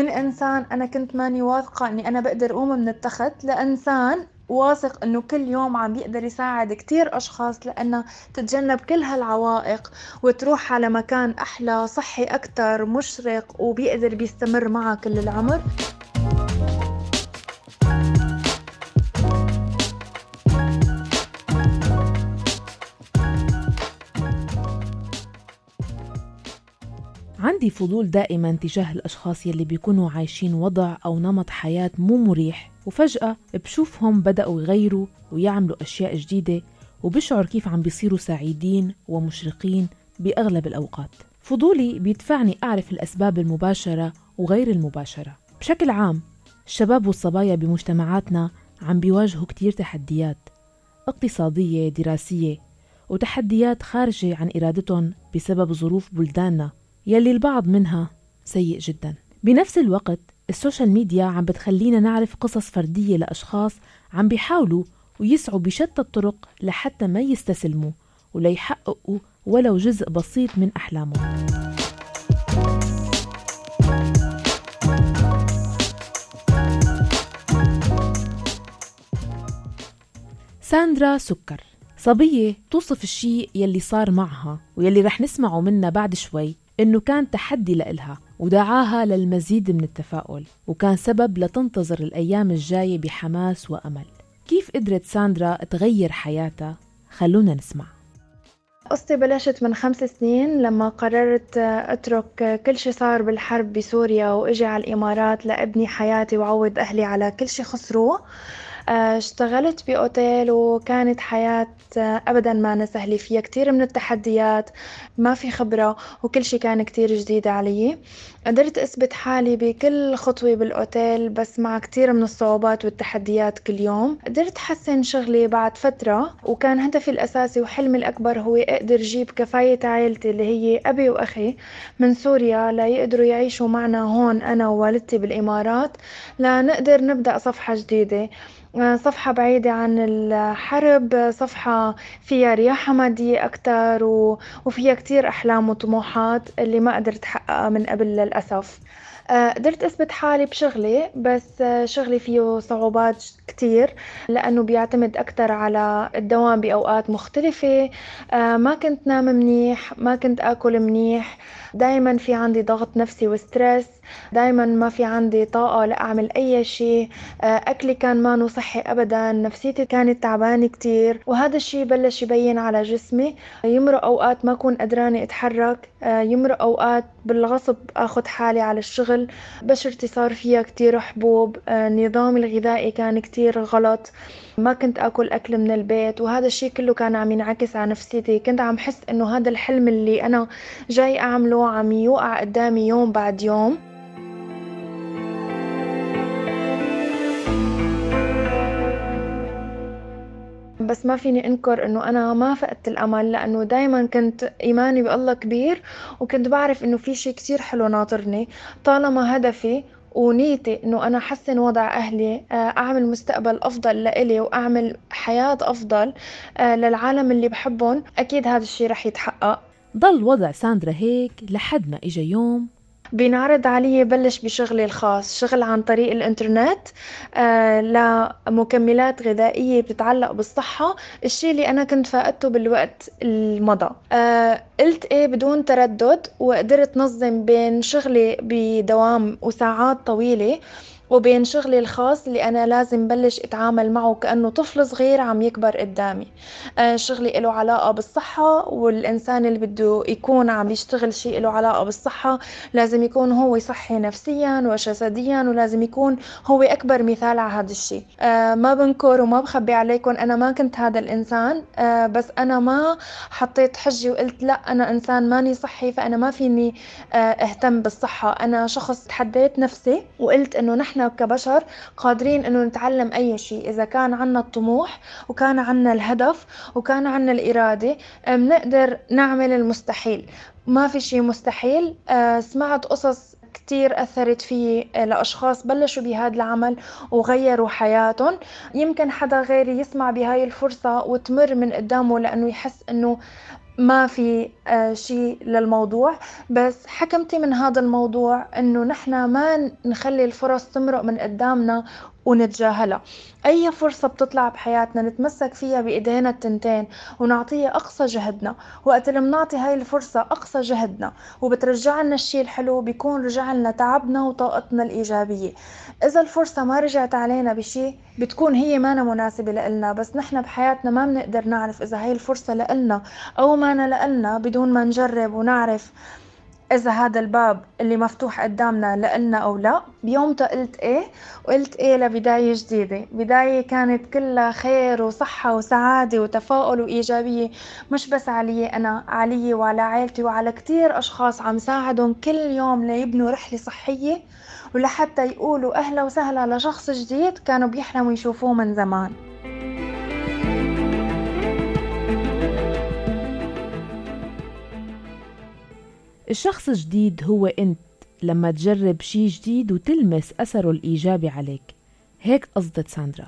من إنسان أنا كنت ماني واثقة إني أنا بقدر أقوم من التخت لإنسان واثق إنه كل يوم عم بيقدر يساعد كتير أشخاص لأنه تتجنب كل هالعوائق وتروح على مكان أحلى صحي أكتر مشرق وبيقدر بيستمر معها كل العمر. عندي فضول دائما تجاه الأشخاص يلي بيكونوا عايشين وضع أو نمط حياة مو مريح. وفجأة بشوفهم بدأوا يغيروا ويعملوا أشياء جديدة وبشعر كيف عم بيصيروا سعيدين ومشرقين بأغلب الأوقات. فضولي بيدفعني أعرف الأسباب المباشرة وغير المباشرة. بشكل عام الشباب والصبايا بمجتمعاتنا عم بيواجهوا كتير تحديات اقتصادية دراسية وتحديات خارجة عن إرادتهم بسبب ظروف بلداننا. يلي البعض منها سيء جدا. بنفس الوقت السوشيال ميديا عم بتخلينا نعرف قصص فردية لأشخاص عم بيحاولوا ويسعوا بشتى الطرق لحتى ما يستسلموا وليحققوا ولو جزء بسيط من أحلامهم. ساندرا سكر صبية توصف الشيء يلي صار معها ويلي رح نسمعه منها بعد شوي. إنه كان تحدي لإلها ودعاها للمزيد من التفاؤل وكان سبب لتنتظر الأيام الجاية بحماس وأمل. كيف قدرت ساندرا تغير حياتها؟ خلونا نسمع. قصتي بلشت من خمس سنين لما قررت أترك كل شي صار بالحرب بسوريا وإجي على الإمارات لأبني حياتي وعوض أهلي على كل شي خسروه. اشتغلت بأوتيل وكانت حياة آه، أبدا ما سهلة. فيها كتير من التحديات ما في خبرة وكل شي كان كتير جديد علي. قدرت أثبت حالي بكل خطوة بالأوتيل بس مع كتير من الصعوبات والتحديات كل يوم. قدرت حسن شغلي بعد فترة وكان هدفي الأساسي وحلمي الأكبر هو أقدر جيب كفاية عائلتي اللي هي أبي وأخي من سوريا ليقدروا يعيشوا معنا هون أنا ووالدتي بالإمارات لنقدر نبدأ صفحة جديدة. صفحة بعيدة عن الحرب صفحة فيها رياحة مادية أكتر وفيها كتير أحلام وطموحات اللي ما قدرت أحققها من قبل للأسف. آه، قدرت أثبت حالي بشغلي بس شغلي فيه صعوبات كتير لأنه بيعتمد أكتر على الدوام بأوقات مختلفة. آه، ما كنت نام منيح ما كنت أكل منيح دايما في عندي ضغط نفسي وستريس. دايما ما في عندي طاقة لأعمل أي شيء. آه، أكلي كان ما صحي أبدا نفسيتي كانت تعبانة كتير وهذا الشيء بلش يبين على جسمي. يمرق أوقات ما أكون قدرانة أتحرك. آه، يمرق أوقات بالغصب أخذ حالي على الشغل. بشرتي صار فيها كتير حبوب. آه، نظامي الغذائي كان كتير غلط. ما كنت آكل أكل من البيت وهذا الشيء كله كان عم ينعكس على نفسيتي. كنت عم حس إنه هذا الحلم اللي أنا جاي أعمله عم يوقع قدامي يوم بعد يوم. بس ما فيني أنكر إنه أنا ما فقدت الأمل لأنه دائما كنت إيماني بالله كبير وكنت بعرف إنه في شيء كثير حلو ناطرني. طالما هدفي ونيتي إنه أنا أحسن وضع أهلي آه، أعمل مستقبل أفضل لإلي وأعمل حياة أفضل آه، للعالم اللي بحبهم أكيد هذا الشيء رح يتحقق. ضل وضع ساندرا هيك لحد ما اجى يوم بينعرض علي بلش بشغلي الخاص شغل عن طريق الإنترنت آه لمكملات غذائية بتتعلق بالصحة الشيء اللي أنا كنت فاقدته بالوقت المضى. آه قلت إيه بدون تردد وقدرت نظم بين شغلي بدوام وساعات طويلة. وبين شغلي الخاص اللي أنا لازم بلش أتعامل معه كأنه طفل صغير عم يكبر قدامي. آه، شغلي له علاقة بالصحة والإنسان اللي بده يكون عم يشتغل شيء له علاقة بالصحة لازم يكون هو صحي نفسيا وجسديا ولازم يكون هو أكبر مثال على هذا الشيء. آه، ما بنكر وما بخبي عليكم أنا ما كنت هذا الإنسان آه، بس أنا ما حطيت حجي وقلت لا أنا إنسان ماني صحي فأنا ما فيني أهتم بالصحة. أنا شخص تحديت نفسي وقلت إنه نحن نحن كبشر قادرين إنه نتعلم أي شيء. إذا كان عنا الطموح وكان عنا الهدف وكان عنا الإرادة بنقدر نعمل المستحيل. ما في شيء مستحيل. آه، سمعت قصص كتير أثرت في لأشخاص بلشوا بهذا العمل وغيروا حياتهم. يمكن حدا غيري يسمع بهاي الفرصة وتمر من قدامه لأنه يحس أنه ما في آه، شيء للموضوع. بس حكمتي من هذا الموضوع إنه نحن ما نخلي الفرص تمرق من قدامنا ونتجاهلها. أي فرصة بتطلع بحياتنا نتمسك فيها بإيدينا التنتين ونعطيها أقصى جهدنا. وقت اللي بنعطي هاي الفرصة أقصى جهدنا. وبترجع لنا الشيء الحلو بيكون رجع لنا تعبنا وطاقتنا الإيجابية. إذا الفرصة ما رجعت علينا بشيء بتكون هي مانا مناسبة لإلنا. بس نحن بحياتنا ما بنقدر نعرف إذا هاي الفرصة لإلنا أو مانا لإلنا بدون ما نجرب ونعرف إذا هذا الباب اللي مفتوح قدامنا لإلنا أو لا بيومتها قلت إيه وقلت إيه لبداية جديدة. بداية كانت كلها خير وصحة وسعادة وتفاؤل وإيجابية. مش بس علي أنا علي وعلى عائلتي وعلى كتير أشخاص عم ساعدهم كل يوم ليبنوا رحلة صحية. ولحتى يقولوا أهلا وسهلا لشخص جديد كانوا بيحلموا يشوفوه من زمان. الشخص الجديد هو أنت. لما تجرب شي جديد وتلمس أثره الإيجابي عليك. هيك قصدت ساندرا.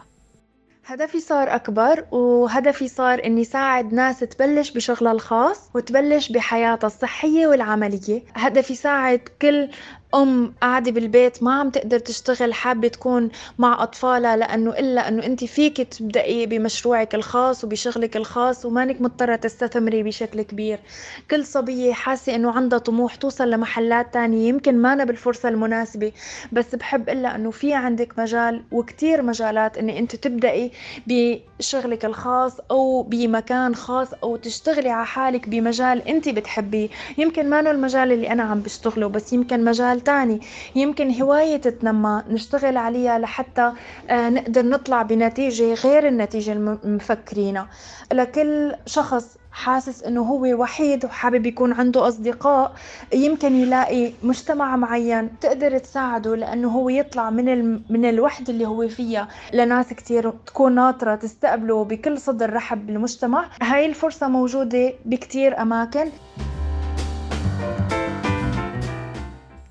هدفي صار أكبر وهدفي صار إني ساعد ناس تبلش بشغلها الخاص وتبلش بحياتها الصحية والعملية. هدفي ساعد كل أم قاعدة بالبيت ما عم تقدر تشتغل حابة تكون مع أطفالها لأنه إلا أنه أنت فيك تبدأي بمشروعك الخاص وبشغلك الخاص ومانك مضطرة تستثمري بشكل كبير. كل صبية حاسة إنه عندها طموح توصل لمحلات تانية يمكن ما أنا بالفرصة المناسبة. بس بحب إلا أنه في عندك مجال وكتير مجالات إني أنت تبدأي بشغلك الخاص أو بمكان خاص أو تشتغلي على حالك بمجال أنت بتحبيه. يمكن ما المجال اللي أنا عم بشتغله بس يمكن مجال تاني يمكن هواية تتنمى نشتغل عليها لحتى آه، نقدر نطلع بنتيجة غير النتيجة المفكرينها لكل شخص حاسس إنه هو وحيد وحابب يكون عنده أصدقاء يمكن يلاقي مجتمع معين تقدر تساعده لأنه هو يطلع من ال... من الوحدة اللي هو فيها. لناس كتير تكون ناطرة تستقبله بكل صدر رحب بالمجتمع. هاي الفرصة موجودة بكتير أماكن.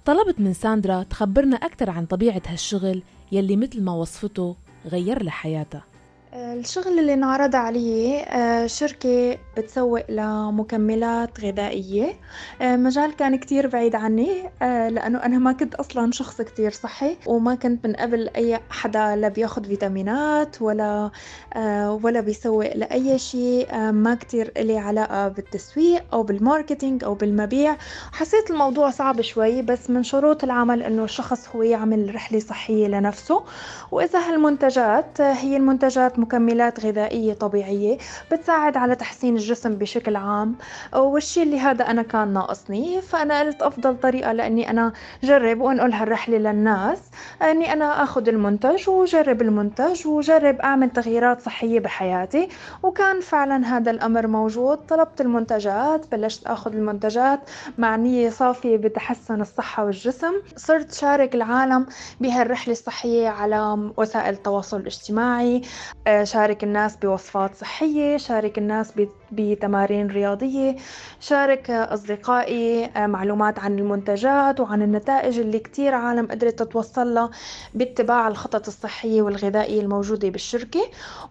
طلبت من ساندرا تخبرنا أكثر عن طبيعة هالشغل يلي مثل ما وصفته غير لها حياتها الشغل اللي انعرض علي آه، شركة بتسوق لمكملات غذائية. آه، مجال كان كتير بعيد عني آه، لأنه أنا ما كنت أصلا شخص كتير صحي وما كنت من قبل أي حدا لا بياخد فيتامينات ولا ولا بيسوق لأي شيء. ما كتير إلي علاقة بالتسويق أو بالماركتينج أو بالمبيع. حسيت الموضوع صعب شوي بس من شروط العمل إنه الشخص هو يعمل رحلة صحية لنفسه. وإذا هالمنتجات هي المنتجات مكملات غذائية طبيعية بتساعد على تحسين الجسم بشكل عام. والشي اللي هذا أنا كان ناقصني فأنا قلت أفضل طريقة لأني أنا جرب وأنقل هالرحلة للناس أني أنا أخذ المنتج وجرب المنتج وجرب أعمل تغييرات صحية بحياتي. وكان فعلا هذا الأمر موجود. طلبت المنتجات بلشت أخذ المنتجات مع نية صافية بتحسن الصحة والجسم. صرت شارك العالم بهالرحلة الصحية على وسائل التواصل الاجتماعي. شارك الناس بوصفات صحية شارك الناس بتمارين رياضية شارك أصدقائي معلومات عن المنتجات وعن النتائج اللي كتير عالم قدرت تتوصل لها باتباع الخطط الصحية والغذائية الموجودة بالشركة.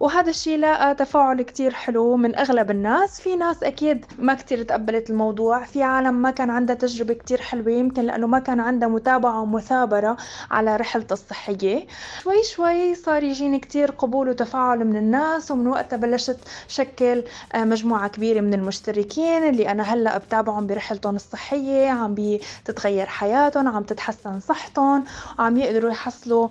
وهذا الشيء لاقى تفاعل كتير حلو من أغلب الناس. في ناس أكيد ما كتير تقبلت الموضوع. في عالم ما كان عندها تجربة كتير حلوة يمكن لأنه ما كان عندها متابعة ومثابرة على رحلة الصحية. شوي شوي صار يجيني كتير قبول وتفاعل من الناس ومن وقتها بلشت شكل آه، مجموعة كبيرة من المشتركين اللي أنا هلأ بتابعهم برحلتهم الصحية عم بتتغير حياتهم عم تتحسن صحتهم وعم يقدروا يحصلوا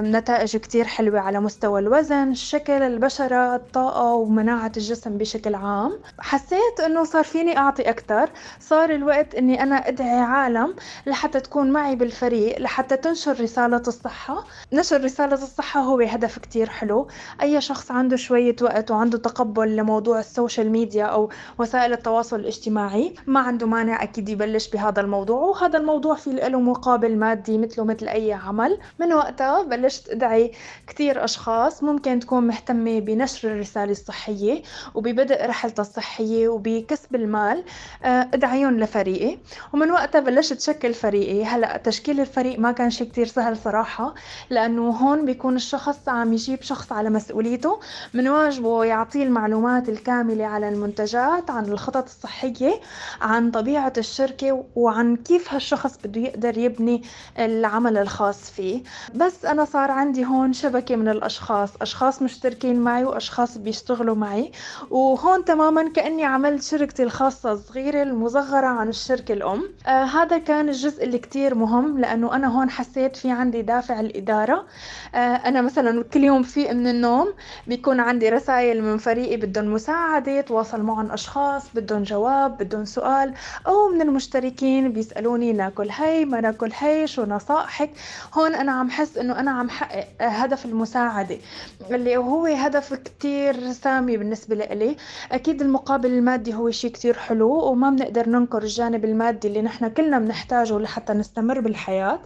نتائج كتير حلوة على مستوى الوزن الشكل البشرة الطاقة ومناعة الجسم بشكل عام. حسيت أنه صار فيني أعطي أكثر صار الوقت أني أنا أدعي عالم لحتى تكون معي بالفريق لحتى تنشر رسالة الصحة. نشر رسالة الصحة هو هدف كتير حلو. أي شخص عنده شوية وقت وعنده تقبل لموضوع ال social media أو وسائل التواصل الاجتماعي ما عنده مانع أكيد يبلش بهذا الموضوع وهذا الموضوع في له مقابل مادي مثله مثل أي عمل. من وقتها بلشت أدعي كثير أشخاص ممكن تكون مهتمة بنشر الرسالة الصحية وببدء رحلتها الصحية وبكسب المال آه، أدعيهم لفريقي. ومن وقتها بلشت شكل فريقي. هلأ تشكيل الفريق ما كان شيء كتير سهل صراحة لأنه هون بيكون الشخص عم يجيب شخص على مسؤوليته من واجبه يعطيه المعلومات الكاملة على المنتجات عن الخطط الصحية عن طبيعة الشركة وعن كيف هالشخص بده يقدر يبني العمل الخاص فيه. بس أنا صار عندي هون شبكة من الأشخاص أشخاص مشتركين معي وأشخاص بيشتغلوا معي. وهون تماما كأني عملت شركتي الخاصة الصغيرة المصغرة عن الشركة الأم. آه هذا كان الجزء اللي كتير مهم لأنه أنا هون حسيت في عندي دافع الإدارة. آه أنا مثلا كل يوم في من النوم بيكون عندي رسائل من فريقي بدهم مساعدة تواصل معهم أشخاص بدهم جواب بدهم سؤال أو من المشتركين بيسألوني ناكل هي ما ناكل هي شو نصائحك؟ هون أنا عم حس إنه أنا عم حقق هدف المساعدة اللي هو هدف كتير سامي بالنسبة لإلي. أكيد المقابل المادي هو شيء كتير حلو وما بنقدر ننكر الجانب المادي اللي نحن كلنا بنحتاجه لحتى نستمر بالحياة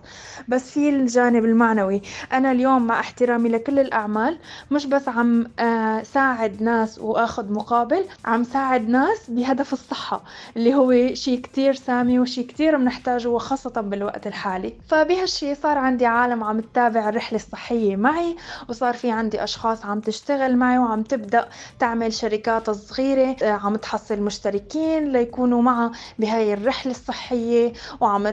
بس في الجانب المعنوي. أنا اليوم مع احترامي لكل الأعمال مش بس عم آه، ساعد ناس وآخذ مقابل عم ساعد ناس بهدف الصحة اللي هو شيء كتير سامي وشيء كتير بنحتاجه وخاصة بالوقت الحالي. فبهالشي صار عندي عالم عم تتابع الرحلة الصحية معي وصار في عندي أشخاص عم تشتغل معي وعم تبدأ تعمل شركات صغيرة آه، عم تحصل مشتركين ليكونوا معها بهاي الرحلة الصحية وعم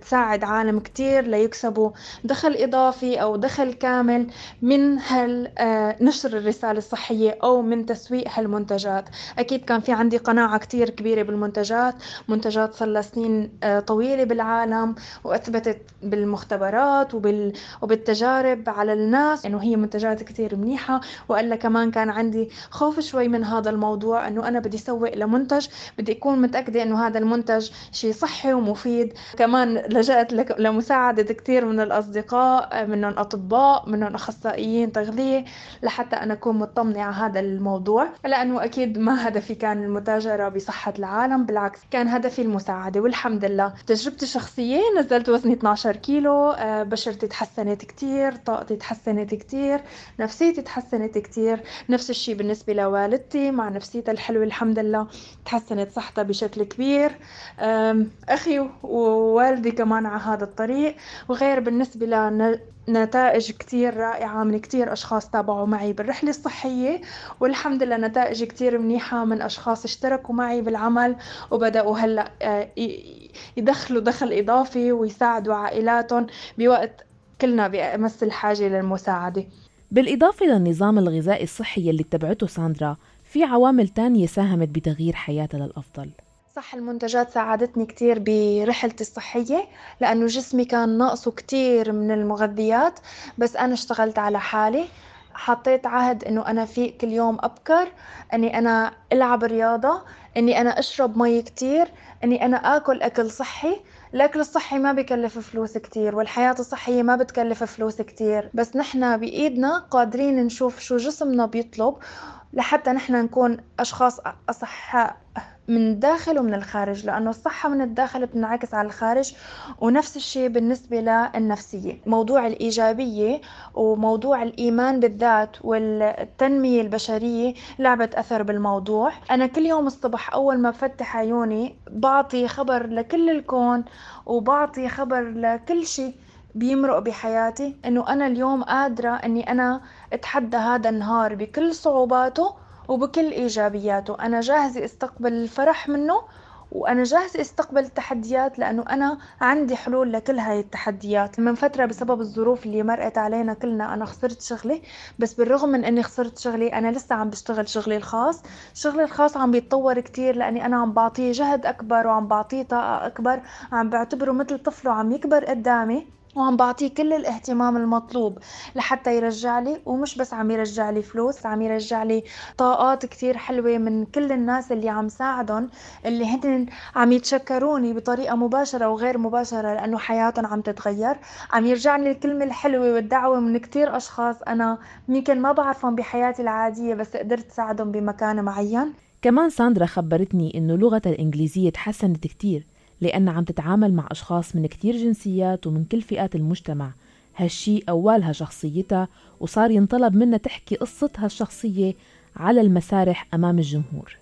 تساعد عالم كتير ليكسبوا دخل إضافي أو دخل كامل من هال آه، نشر الرسالة الصحية أو من تسويق هالمنتجات. أكيد كان في عندي قناعة كتير كبيرة بالمنتجات. منتجات صار لها سنين آه، طويلة بالعالم وأثبتت بالمختبرات وبال... وبالتجارب على الناس. إنه هي منتجات كتير منيحة. وإلا كمان كان عندي خوف شوي من هذا الموضوع إنه أنا بدي سوق لمنتج. بدي أكون متأكدة إنه هذا المنتج شيء صحي ومفيد. كمان لجأت لمساعدة كتير من الأصدقاء منهم أطباء منهم أخصائيين تغذية. لحتى أنا أكون مطمنة على هذا الموضوع لأنه أكيد ما هدفي كان المتاجرة بصحة العالم بالعكس كان هدفي المساعدة. والحمد لله تجربتي الشخصية نزلت وزني 12 كيلو آه، بشرتي تحسنت كتير طاقتي تحسنت كتير نفسيتي تحسنت كتير. نفس الشيء بالنسبة لوالدتي مع نفسيتها الحلوة الحمد لله تحسنت صحتها بشكل كبير. أخي ووالدي كمان على هذا الطريق. وغير بالنسبة نتائج كتير رائعة من كتير أشخاص تابعوا معي بالرحلة الصحية والحمد لله نتائج كتير منيحة من أشخاص اشتركوا معي بالعمل وبدأوا هلأ آه، يدخلوا دخل إضافي ويساعدوا عائلاتهم بوقت كلنا بأمس الحاجة للمساعدة. بالإضافة للنظام الغذائي الصحي اللي اتبعته ساندرا في عوامل تانية ساهمت بتغيير حياتها للأفضل. صح المنتجات ساعدتني كتير برحلتي الصحية لأنه جسمي كان ناقصه كتير من المغذيات بس أنا اشتغلت على حالي. حطيت عهد إنه أنا في كل يوم أبكر إني أنا ألعب رياضة إني أنا أشرب مي كتير إني أنا آكل أكل صحي. الأكل الصحي ما بكلف فلوس كتير والحياة الصحية ما بتكلف فلوس كتير بس نحنا بإيدنا قادرين نشوف شو جسمنا بيطلب لحتى نحن نكون أشخاص أصحاء. من الداخل ومن الخارج لأنه الصحة من الداخل بتنعكس على الخارج. ونفس الشيء بالنسبة للنفسية. موضوع الإيجابية وموضوع الإيمان بالذات والتنمية البشرية لعبت أثر بالموضوع. أنا كل يوم الصبح أول ما بفتح عيوني بعطي خبر لكل الكون وبعطي خبر لكل شيء بيمرق بحياتي إنه أنا اليوم قادرة إني أنا أتحدى هذا النهار بكل صعوباته وبكل إيجابياته. أنا جاهزة أستقبل الفرح منه وأنا جاهزة أستقبل التحديات لأنه أنا عندي حلول لكل هاي التحديات. من فترة بسبب الظروف اللي مرقت علينا كلنا أنا خسرت شغلي. بس بالرغم من أني خسرت شغلي أنا لسه عم بشتغل شغلي الخاص. شغلي الخاص عم بيتطور كتير لأني أنا عم بعطيه جهد أكبر وعم بعطيه طاقة أكبر. عم بعتبره مثل طفل وعم يكبر قدامي. وعم بعطيه كل الاهتمام المطلوب لحتى يرجع لي ومش بس عم يرجع لي فلوس عم يرجع لي طاقات كتير حلوة من كل الناس اللي عم ساعدهم اللي هن عم يتشكروني بطريقة مباشرة وغير مباشرة لأنه حياتهم عم تتغير. عم يرجع لي الكلمة الحلوة والدعوة من كتير أشخاص أنا يمكن ما بعرفهم بحياتي العادية بس قدرت ساعدهم بمكان معين. كمان ساندرا خبرتني إنه لغتها الإنجليزية تحسنت كتير لأن عم تتعامل مع أشخاص من كتير جنسيات ومن كل فئات المجتمع. هالشي أولها شخصيتها وصار ينطلب منها تحكي قصتها الشخصية على المسارح أمام الجمهور.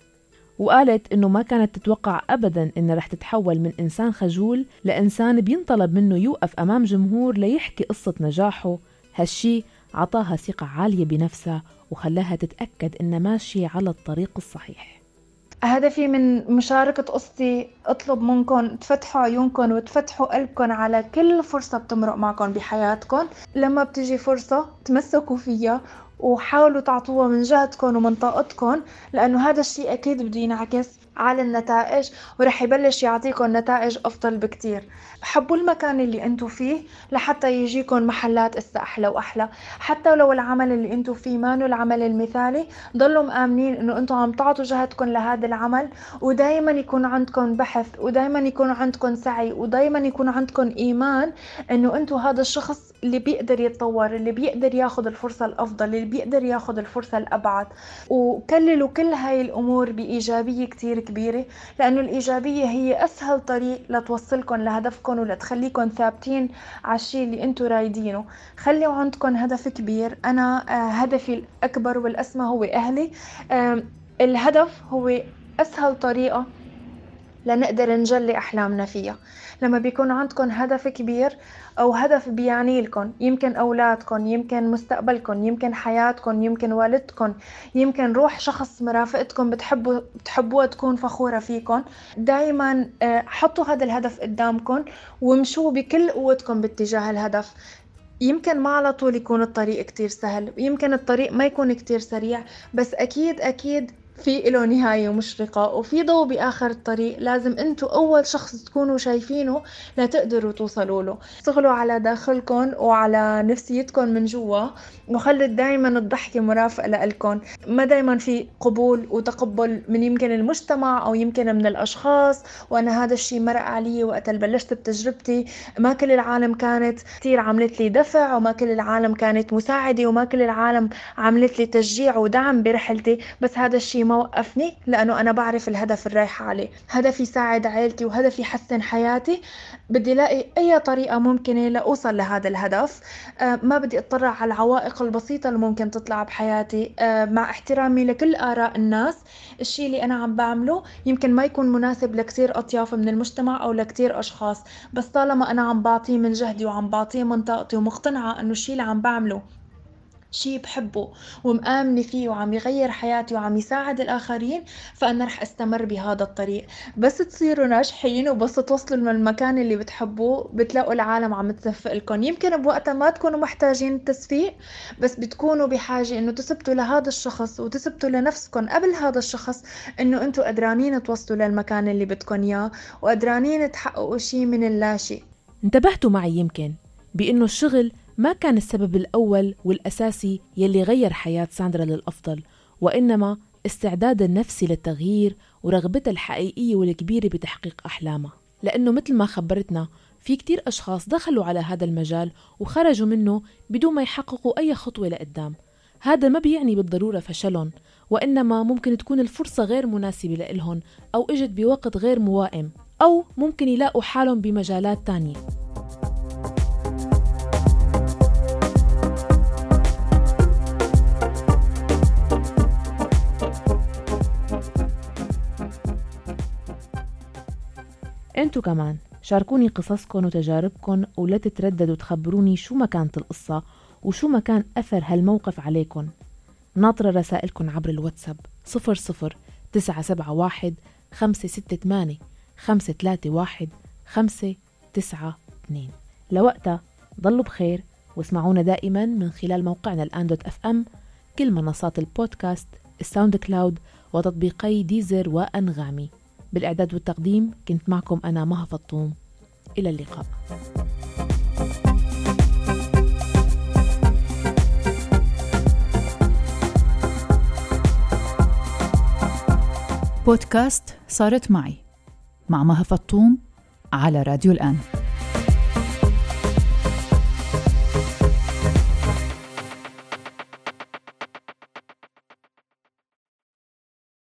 وقالت إنه ما كانت تتوقع أبدا إنها رح تتحول من إنسان خجول لإنسان بينطلب منه يوقف أمام جمهور ليحكي قصة نجاحه. هالشي عطاها ثقة عالية بنفسها وخلاها تتأكد إنها ماشية على الطريق الصحيح. هدفي من مشاركة قصتي اطلب منكم تفتحوا عيونكم وتفتحوا قلبكم على كل فرصة بتمرق معكم بحياتكم. لما بتجي فرصة تمسكوا فيها وحاولوا تعطوها من جهدكم ومن طاقتكم لأنه هذا الشيء أكيد بده ينعكس. على النتائج ورح يبلش يعطيكم نتائج أفضل بكتير. حبوا المكان اللي انتو فيه لحتى يجيكم محلات اسا أحلى وأحلى. حتى لو العمل اللي انتو فيه مانو العمل المثالي ضلوا مآمنين إنه انتو عم تعطوا جهدكم لهذا العمل ودايما يكون عندكم بحث ودايما يكون عندكم سعي ودايما يكون عندكم إيمان إنه انتو هذا الشخص اللي بيقدر يتطور اللي بيقدر ياخذ الفرصة الأفضل اللي بيقدر ياخذ الفرصة الأبعد. وكللوا كل هاي الأمور بإيجابية كتير كبيرة لأنه الإيجابية هي أسهل طريق لتوصلكم لهدفكم ولتخليكم ثابتين على الشيء اللي أنتم رايدينه. خلوا عندكم هدف كبير. أنا آه، هدفي الأكبر والأسمى هو أهلي. الهدف هو أسهل طريقة لنقدر نجلي أحلامنا فيها. لما بيكون عندكم هدف كبير أو هدف بيعني لكم يمكن أولادكم يمكن مستقبلكم يمكن حياتكم يمكن والدكم يمكن روح شخص مرافقتكم بتحبوا بتحبوها تكون فخورة فيكم دايما آه، حطوا هذا الهدف قدامكم وامشوا بكل قوتكم باتجاه الهدف. يمكن ما على طول يكون الطريق كتير سهل يمكن الطريق ما يكون كتير سريع بس أكيد أكيد في له نهاية مشرقة وفي ضوء بآخر الطريق. لازم انتو أول شخص تكونوا شايفينه لتقدروا توصلوا له. اشتغلوا على داخلكم وعلى نفسيتكم من جوا وخلوا دايما الضحكة مرافقة لإلكم. ما دايما في قبول وتقبل من يمكن المجتمع أو يمكن من الأشخاص. وأنا هذا الشيء مرق علي وقت بلشت بتجربتي. ما كل العالم كانت كثير عملت لي دفع وما كل العالم كانت مساعدة وما كل العالم عملت لي تشجيع ودعم برحلتي. بس هذا الشيء ما وقفني لأنه أنا بعرف الهدف اللي رايحة عليه. هدفي ساعد عائلتي وهدفي حسن حياتي. بدي لاقي أي طريقة ممكنة لأوصل لهذا الهدف. آه، ما بدي أطلع على العوائق البسيطة اللي ممكن تطلع بحياتي. آه، مع احترامي لكل آراء الناس الشيء اللي أنا عم بعمله يمكن ما يكون مناسب لكثير أطياف من المجتمع أو لكثير أشخاص. بس طالما أنا عم بعطيه من جهدي وعم بعطيه من طاقتي ومقتنعة إنه الشيء اللي عم بعمله شي بحبه ومآمنة فيه وعم يغير حياتي وعم يساعد الآخرين فأنا رح أستمر بهذا الطريق. بس تصيروا ناجحين وبس توصلوا للمكان اللي بتحبوه بتلاقوا العالم عم تصفق لكم. يمكن بوقتها ما تكونوا محتاجين التسفيق بس بتكونوا بحاجة إنه تثبتوا لهذا الشخص وتثبتوا لنفسكم قبل هذا الشخص إنه أنتوا قدرانين توصلوا للمكان اللي بدكم إياه وقدرانين تحققوا شي من اللاشيء. انتبهتوا معي يمكن بإنه الشغل ما كان السبب الأول والأساسي يلي غير حياة ساندرا للأفضل وإنما استعدادها النفسي للتغيير ورغبتها الحقيقية والكبيرة بتحقيق أحلامها. لأنه مثل ما خبرتنا في كتير أشخاص دخلوا على هذا المجال وخرجوا منه بدون ما يحققوا أي خطوة لقدام. هذا ما بيعني بالضرورة فشلهم وإنما ممكن تكون الفرصة غير مناسبة لإلهم أو إجت بوقت غير موائم أو ممكن يلاقوا حالهم بمجالات تانية. أنتو كمان شاركوني قصصكم وتجاربكم ولا تترددوا تخبروني شو ما كانت القصة وشو ما كان أثر هالموقف عليكم ناطرة رسائلكم عبر الواتساب صفر صفر تسعة سبعة واحد خمسة ستة ثمانية خمسة ثلاثة واحد خمسة تسعة اثنين. لوقتها ضلوا بخير واسمعونا دائما من خلال موقعنا الآن dot FM كل منصات البودكاست ال SoundCloud وتطبيقي ديزر وأنغامي. بالإعداد والتقديم كنت معكم أنا مها فطوم. إلى اللقاء. بودكاست صارت معي مع مها فطوم على راديو الآن.